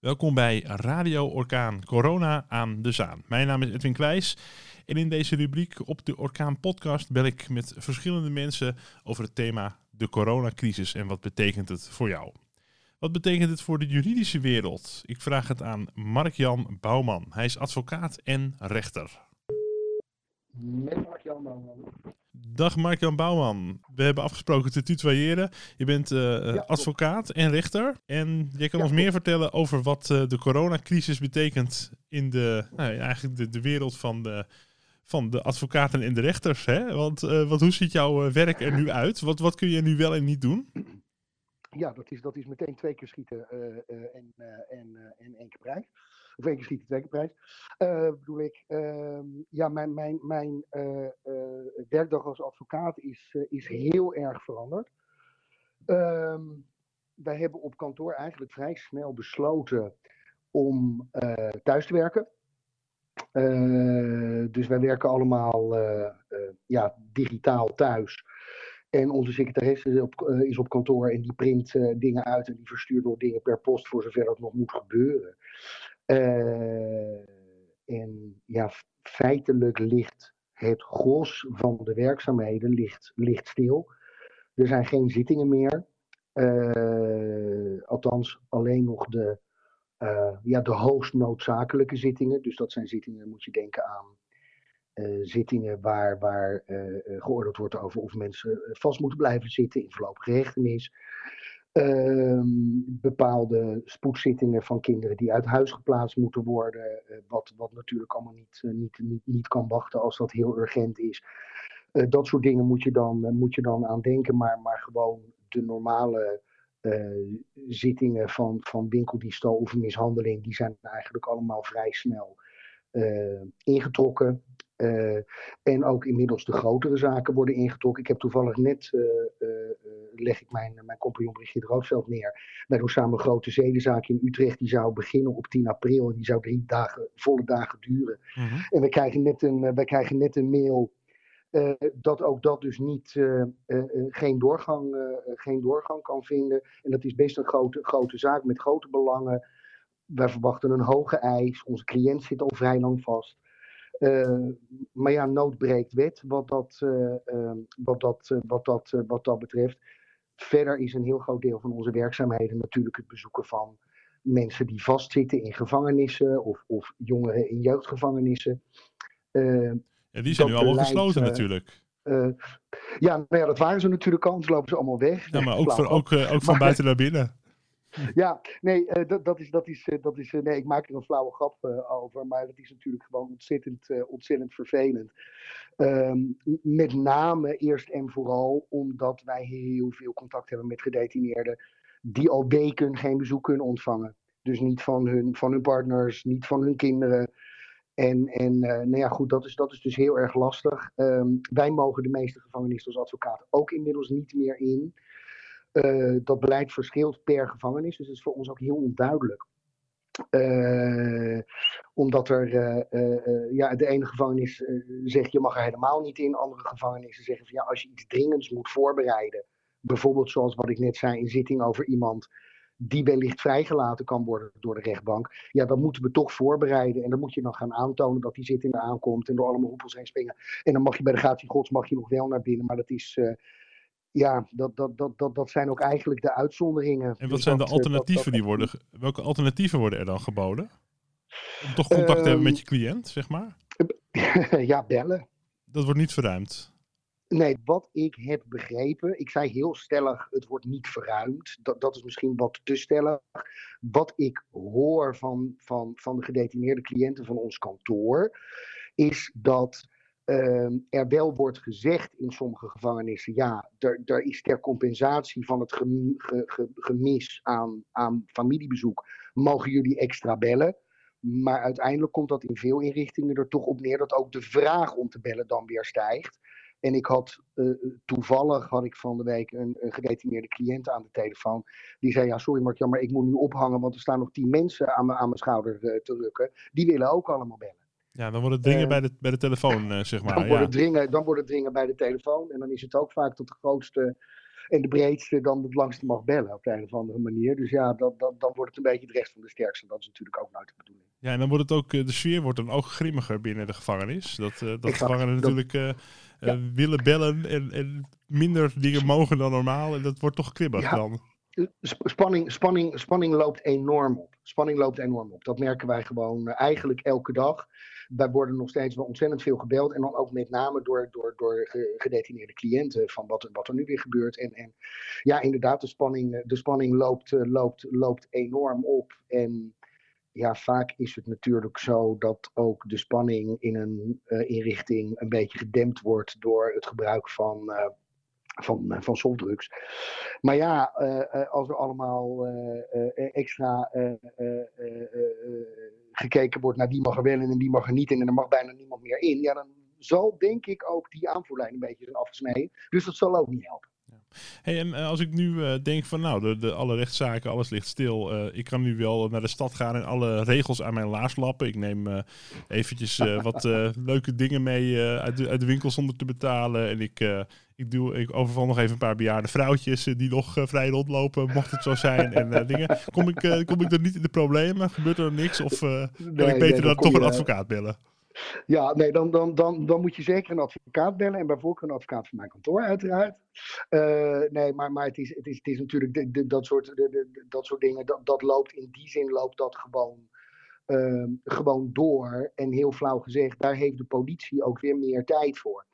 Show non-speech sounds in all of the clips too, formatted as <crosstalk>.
Welkom bij Radio Orkaan Corona aan de Zaan. Mijn naam is Edwin Kleijs en in deze rubriek op de Orkaan Podcast bel ik met verschillende mensen over het thema de coronacrisis en wat betekent het voor jou. Wat betekent het voor de juridische wereld? Ik vraag het aan Mark-Jan Bouwman. Hij is advocaat en rechter. Met Mark-Jan Bouwman. Dag Mark-Jan Bouwman. We hebben afgesproken te tutoyeren. Je bent uh, Ja, advocaat en rechter. En jij kan Ja, ons meer vertellen over wat eh, de coronacrisis betekent in de, nou, eigenlijk de, de wereld van de, van de advocaten en de rechters. Hè? Want, eh, want hoe ziet jouw eh, werk er nu uit? Wat, wat kun je nu wel en niet doen? Ja, dat is, dat is meteen twee keer schieten eh, eh, en, eh, en, eh, en één keer prijs. Of één keer prijs. Eh, bedoel ik. Ehm, ja, mijn, mijn, mijn eh, eh, werkdag als advocaat is, eh, is heel erg veranderd. Ehm, wij hebben op kantoor eigenlijk vrij snel besloten om thuis te werken. Dus wij werken allemaal ja, digitaal thuis. En onze secretaresse is op, is op kantoor en die print dingen uit en die verstuurt nog dingen per post voor zover dat nog moet gebeuren. Eh, en ja, feitelijk ligt het gros van de werkzaamheden ligt, stil. Er zijn geen zittingen meer. Eh, althans, alleen nog de, eh, ja, de hoogst noodzakelijke zittingen. Dus dat zijn zittingen, moet je denken aan zittingen waar, waar geoordeeld wordt over of mensen vast moeten blijven zitten in voorlopige hechtenis. Ehm, bepaalde spoedzittingen van kinderen die uit huis geplaatst moeten worden. eh, wat, wat natuurlijk allemaal niet, eh, niet, niet, niet kan wachten als dat heel urgent is. Eh, dat soort dingen moet je dan, moet je dan aan denken. Maar, maar gewoon de normale zittingen van, van winkeldiefstal of mishandeling, die zijn eigenlijk allemaal vrij snel ingetrokken. Eh, en ook inmiddels de grotere zaken worden ingetrokken. Ik heb toevallig net, eh, eh, leg ik mijn, mijn compagnon Brigitte Roodveld neer. Wij doen samen een grote zedenzaak in Utrecht. Die zou beginnen op 10 april en die zou drie dagen, volle dagen duren. En we krijgen net een, wij krijgen net een mail dat ook dat dus niet, geen, doorgang, geen doorgang kan vinden. En dat is best een grote, grote zaak met grote belangen. Wij verwachten een hoge eis. Onze cliënt zit al vrij lang vast. Eh, maar ja, nood breekt wet wat dat, eh, eh, wat, dat, eh, wat, dat, wat dat betreft. Verder is een heel groot deel van onze werkzaamheden natuurlijk het bezoeken van mensen die vastzitten in gevangenissen of, of jongeren in jeugdgevangenissen. Ja, die zijn nu allemaal gesloten natuurlijk. ja, nou ja, dat waren ze natuurlijk al, anders lopen ze allemaal weg. Ja, maar ook, voor, ook, ook van Maar- buiten naar binnen. <laughs> Ja, nee, eh, dat, is, dat is, eh, dat is eh, nee, ik maak er een flauwe grap over, maar dat is natuurlijk gewoon ontzettend, eh, ontzettend vervelend. Ehm, met name eerst en vooral omdat wij heel veel contact hebben met gedetineerden die al weken geen bezoek kunnen ontvangen. Dus niet van hun, van hun partners, niet van hun kinderen. En, en nou ja, goed, dat is, dat is dus heel erg lastig. Ehm, wij mogen de meeste gevangenissen als advocaat ook inmiddels niet meer in. Eh, dat beleid verschilt per gevangenis, dus dat is voor ons ook heel onduidelijk. Eh, omdat er eh, ja, de ene gevangenis zegt je mag er helemaal niet in, andere gevangenissen zeggen van ja, als je iets dringends moet voorbereiden, bijvoorbeeld zoals wat ik net zei, een zitting over iemand die wellicht vrijgelaten kan worden door de rechtbank, ja, dan moeten we toch voorbereiden en dan moet je dan gaan aantonen dat die zitting aankomt en door allemaal hoepels heen springen. En dan mag je bij de gratie gods mag je nog wel naar binnen, maar dat is, ja, dat, dat, dat, dat, dat zijn ook eigenlijk de uitzonderingen. En wat Dus zijn de dat, eh, alternatieven dat- die worden... Welke alternatieven worden er dan geboden? Om toch contact te hebben met je cliënt, zeg maar? <laughs> ja, bellen. Dat wordt niet verruimd. Nee, wat ik heb begrepen, ik zei heel stellig, het wordt niet verruimd. Dat, dat is misschien wat te stellig. Wat ik hoor van, van, van de gedetineerde cliënten van ons kantoor, is dat ehm, er wel wordt gezegd in sommige gevangenissen, ja, er, is ter compensatie van het gem- ge- ge- gemis aan, aan familiebezoek, mogen jullie extra bellen. Maar uiteindelijk komt dat in veel inrichtingen er toch op neer dat ook de vraag om te bellen dan weer stijgt. En ik had eh, toevallig had ik van de week een, een gedetineerde cliënt aan de telefoon. Die zei: Ja, sorry Mark, maar ik moet nu ophangen, want er staan nog tien mensen aan, aan mijn schouder eh, te rukken. Die willen ook allemaal bellen. Ja, dan wordt het dringen Eh, bij, de, bij de telefoon, eh, zeg Dan, maar. wordt Ja. het dringen, dan wordt het dringen bij de telefoon. En dan is het ook vaak tot de grootste en de breedste dan het langste mag bellen op de een of andere manier. Dus ja, dat, dat, dan wordt het een beetje de rest van de sterkste. Dat is natuurlijk ook nooit de bedoeling. Ja, en dan wordt het ook, de sfeer wordt dan ook grimmiger binnen de gevangenis. Dat, uh, dat gevangenen natuurlijk ja. willen bellen en, en minder dingen mogen dan normaal. En dat wordt toch kribbig ja. dan. Spanning, spanning, spanning loopt enorm op. Spanning loopt enorm op. Dat merken wij gewoon eigenlijk elke dag. Wij worden nog steeds wel ontzettend veel gebeld. En dan ook met name door, door, door gedetineerde cliënten. Van wat, wat er nu weer gebeurt. En, en ja, inderdaad, de spanning, de spanning loopt, loopt, loopt enorm op. En ja, vaak is het natuurlijk zo dat ook de spanning in een inrichting een beetje gedempt wordt door het gebruik van, van, uh, van softdrugs. Maar ja, als er allemaal extra gekeken wordt naar wie mag er wel in en wie mag er niet in en er mag bijna niemand meer in, ja, dan zal denk ik ook die aanvoerlijn een beetje zijn afgesneden. Dus dat zal ook niet helpen. Hey, en als ik nu uh, denk van nou, de, de, alle rechtszaken, alles ligt stil. Uh, ik kan nu wel naar de stad gaan en alle regels aan mijn laars lappen. Ik neem uh, eventjes <laughs> wat leuke dingen mee uit, de, uit de winkel zonder te betalen. En ik, ik, doe, ik overval nog even een paar bejaarde vrouwtjes die nog vrij rondlopen, mocht het zo zijn. en dingen. Kom ik, kom ik er niet in de problemen? Gebeurt er niks? Of kan nee, ik beter nee, dan toch een advocaat bellen? Ja, nee, dan, dan, dan, dan moet je zeker een advocaat bellen. En bij voorkeur een advocaat van mijn kantoor, uiteraard. Uh, nee, maar, maar het, is, het, is, het is natuurlijk dat, soort, de, dat soort dingen. Dat, dat loopt in die zin loopt dat gewoon, uh, gewoon door. En heel flauw gezegd, daar heeft de politie ook weer meer tijd voor.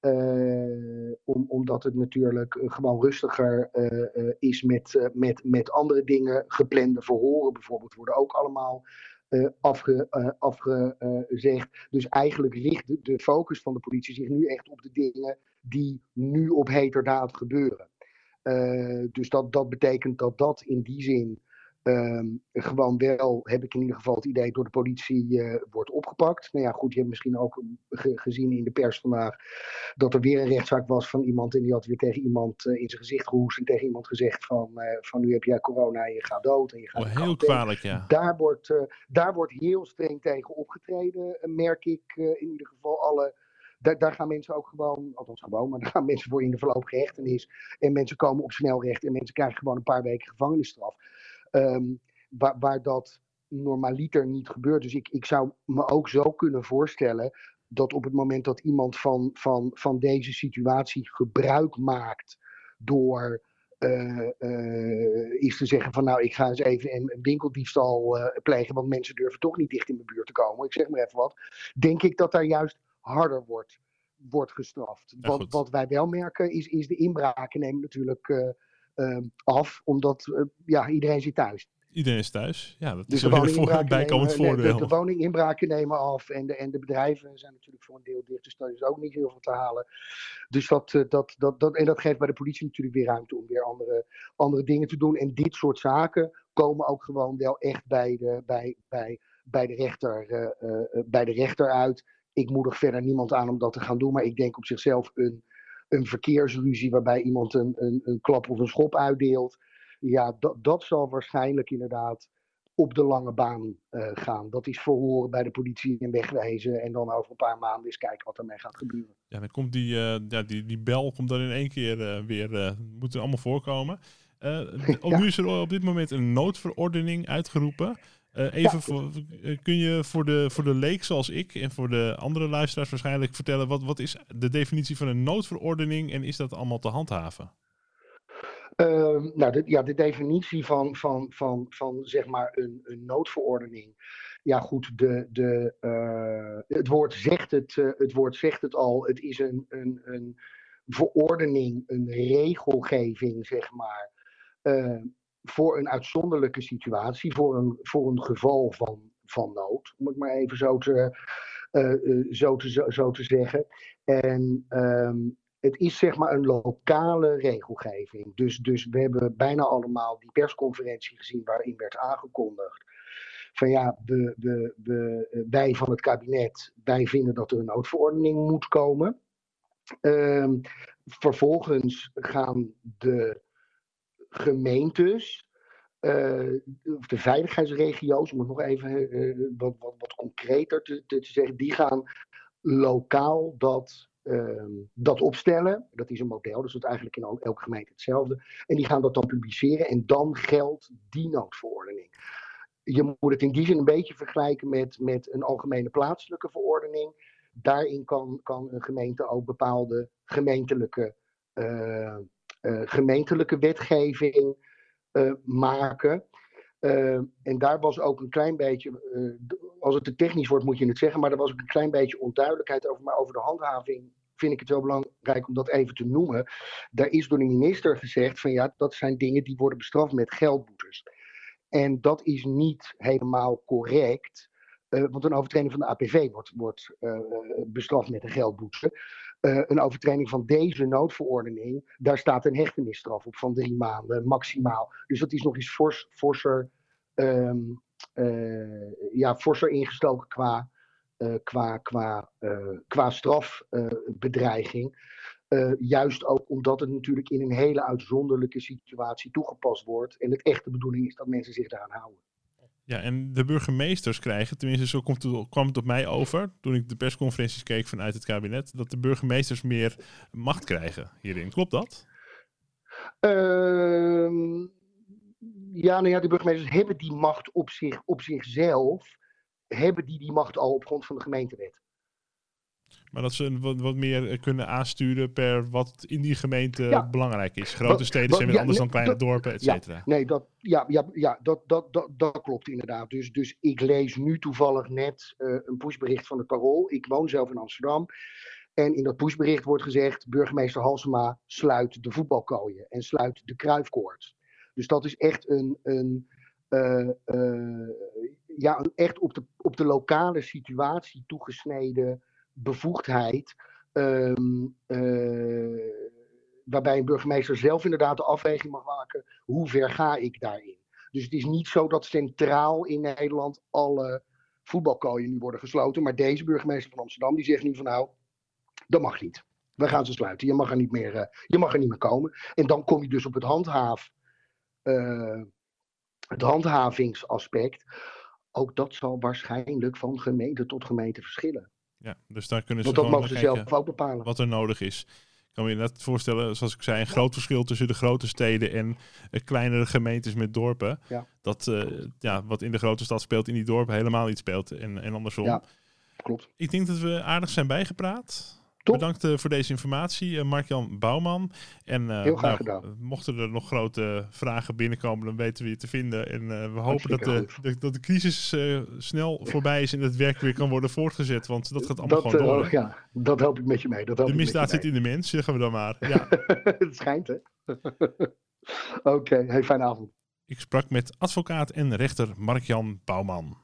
Uh, om, omdat het natuurlijk gewoon rustiger is met, met, met andere dingen. Geplande verhoren bijvoorbeeld worden ook allemaal afge, uh, afgezegd. Dus eigenlijk richt de, de, focus van de politie zich nu echt op de dingen die nu op heterdaad gebeuren. Uh, dus dat, dat betekent dat dat in die zin Um, gewoon wel, heb ik in ieder geval het idee, door de politie uh, wordt opgepakt. Nou ja, goed, je hebt misschien ook ge gezien in de pers vandaag dat er weer een rechtszaak was van iemand en die had weer tegen iemand uh, in zijn gezicht gehoest en tegen iemand gezegd van, uh, van nu heb jij corona en je gaat dood. En je gaat oh, heel kwalijk, ja. Daar wordt, daar wordt heel streng tegen opgetreden, merk ik in ieder geval alle... Daar, daar, gaan mensen ook gewoon, althans gewoon, maar <laughs> daar gaan mensen voor in de voorlopige hechtenis. En mensen komen op snelrecht en mensen krijgen gewoon een paar weken gevangenisstraf. Um, waar, waar, dat normaliter niet gebeurt. Dus ik, ik zou me ook zo kunnen voorstellen dat op het moment dat iemand van, van, van deze situatie gebruik maakt door uh, uh, is te zeggen van nou ik ga eens even een, winkeldiefstal uh, plegen, want mensen durven toch niet dicht in mijn buurt te komen. Ik zeg maar even wat. Denk ik dat daar juist harder wordt, wordt gestraft. Ja, wat, wat, wij wel merken is, is de inbraken nemen natuurlijk Ehm, af, omdat eh, ja, iedereen zit thuis. Iedereen is thuis. Ja, dat dus is een voor, bijkomend voordeel. De, de, woninginbraken nemen af en de, en de bedrijven zijn natuurlijk voor een deel dicht. Dus daar is ook niet heel veel te halen. Dus dat, eh, dat, dat, dat, en dat geeft bij de politie natuurlijk weer ruimte om weer andere, andere dingen te doen. En dit soort zaken komen ook gewoon wel echt bij de, bij, bij, bij de, rechter, uh, bij de rechter uit. Ik moedig verder niemand aan om dat te gaan doen. Maar ik denk op zichzelf een een verkeersruzie waarbij iemand een, een, een klap of een schop uitdeelt. Ja, dat, dat zal waarschijnlijk inderdaad op de lange baan uh, gaan. Dat is verhoren bij de politie en wegwijzen. En dan over een paar maanden eens kijken wat ermee gaat gebeuren. Ja, dan komt die, uh, ja, die, die bel komt dan in één keer uh, weer, moet er allemaal voorkomen. <laughs> ook ja. nu is er op dit moment een noodverordening uitgeroepen. Uh, even voor, eh, kun je voor de, voor de leek zoals ik en voor de andere luisteraars waarschijnlijk vertellen wat, wat is de definitie van een noodverordening en is dat allemaal te handhaven? Uh, nou, de, ja, de definitie van, van, van, van zeg maar een, een noodverordening. Ja, goed, de, de, uh, het, woord zegt het, het woord zegt het al. Het is een, een, een verordening, een regelgeving, zeg maar voor een uitzonderlijke situatie, voor een, voor een geval van, van nood, om het maar even zo te, uh, zo te, zo, zo, te zeggen. En um, het is zeg maar een lokale regelgeving. Dus, dus we hebben bijna allemaal die persconferentie gezien waarin werd aangekondigd. Van ja, we, we, we, wij van het kabinet, wij vinden dat er een noodverordening moet komen. Um, vervolgens gaan de gemeentes, uh, de veiligheidsregio's, om het nog even uh, wat, wat, wat, concreter te, te, zeggen, die gaan lokaal dat ehm, dat opstellen. Dat is een model, dus dat is eigenlijk in elke gemeente hetzelfde. En die gaan dat dan publiceren en dan geldt die noodverordening. Je moet het in die zin een beetje vergelijken met, met een algemene plaatselijke verordening. Daarin kan, kan een gemeente ook bepaalde gemeentelijke, uh, gemeentelijke wetgeving uh, maken. en daar was ook een klein beetje, als het te technisch wordt moet je het zeggen, maar er was ook een klein beetje onduidelijkheid over. Maar over de handhaving vind ik het wel belangrijk om dat even te noemen. Daar is door de minister gezegd van ja, dat zijn dingen die worden bestraft met geldboetes. En dat is niet helemaal correct. Uh, want een overtreding van de APV wordt, wordt uh, bestraft met een geldboete. Uh, een overtreding van deze noodverordening, daar staat een hechtenisstraf op van drie maanden maximaal. Dus dat is nog eens fors, forser, um, ja, forser ingestoken qua, qua, qua, qua strafbedreiging. juist ook omdat het natuurlijk in een hele uitzonderlijke situatie toegepast wordt. En het echte bedoeling is dat mensen zich daaraan houden. Ja, en de burgemeesters krijgen, tenminste zo komt het, kwam het op mij over toen ik de persconferenties keek vanuit het kabinet, dat de burgemeesters meer macht krijgen hierin. Klopt dat? Uh, ja, nou ja, de burgemeesters hebben die macht op, zich, op zichzelf, hebben die die macht al op grond van de gemeentewet. Maar dat ze wat, wat meer eh, kunnen aansturen per wat in die gemeente belangrijk is. Grote steden zijn weer anders dan kleine dorpen, et cetera. Ja, nee, dat, ja, ja, ja dat, dat, dat, dat klopt inderdaad. Dus, dus ik lees nu toevallig net uh, een pushbericht van het Parool. Ik woon zelf in Amsterdam. En in dat pushbericht wordt gezegd: burgemeester Halsema sluit de voetbalkooien en sluit de kruifkoorts. Dus dat is echt een, een, uh, uh, ja, een echt op de, op de lokale situatie toegesneden bevoegdheid. Um, uh, waarbij een burgemeester zelf inderdaad de afweging mag maken. Hoe ver ga ik daarin? Dus het is niet zo dat centraal in Nederland alle voetbalkooien nu worden gesloten. Maar deze burgemeester van Amsterdam die zegt nu van nou, dat mag niet. We gaan ze sluiten. Je mag er niet meer, uh, je mag er niet meer komen. En dan kom je dus op het handhaaf. Uh, het handhavingsaspect. Ook dat zal waarschijnlijk van gemeente tot gemeente verschillen. Ja, dus daar kunnen ze Want dat mogen ze zelf ook bepalen. Wat er nodig is. Ik kan me net voorstellen, zoals ik zei, een groot verschil tussen de grote steden en uh, kleinere gemeentes met dorpen. Ja. Dat uh, ja, wat in de grote stad speelt, in die dorpen helemaal niet speelt. En, en andersom. Ja, klopt. Ik denk dat we aardig zijn bijgepraat. Top. Bedankt uh, voor deze informatie, uh, Mark-Jan Bouwman. En uh, Heel graag nou, gedaan. mochten er nog grote vragen binnenkomen, dan weten we je te vinden. En we hopen dat de, de, dat de crisis snel voorbij is en het werk weer kan worden voortgezet. Want dat gaat allemaal dat, gewoon door. ja, dat help ik met je mee. Dat help de misdaad zit in de mens, zeggen we dan maar. Ja. <laughs> het schijnt, hè? <laughs> Oké, okay, hey, fijne avond. Ik sprak met advocaat en rechter Mark-Jan Bouwman.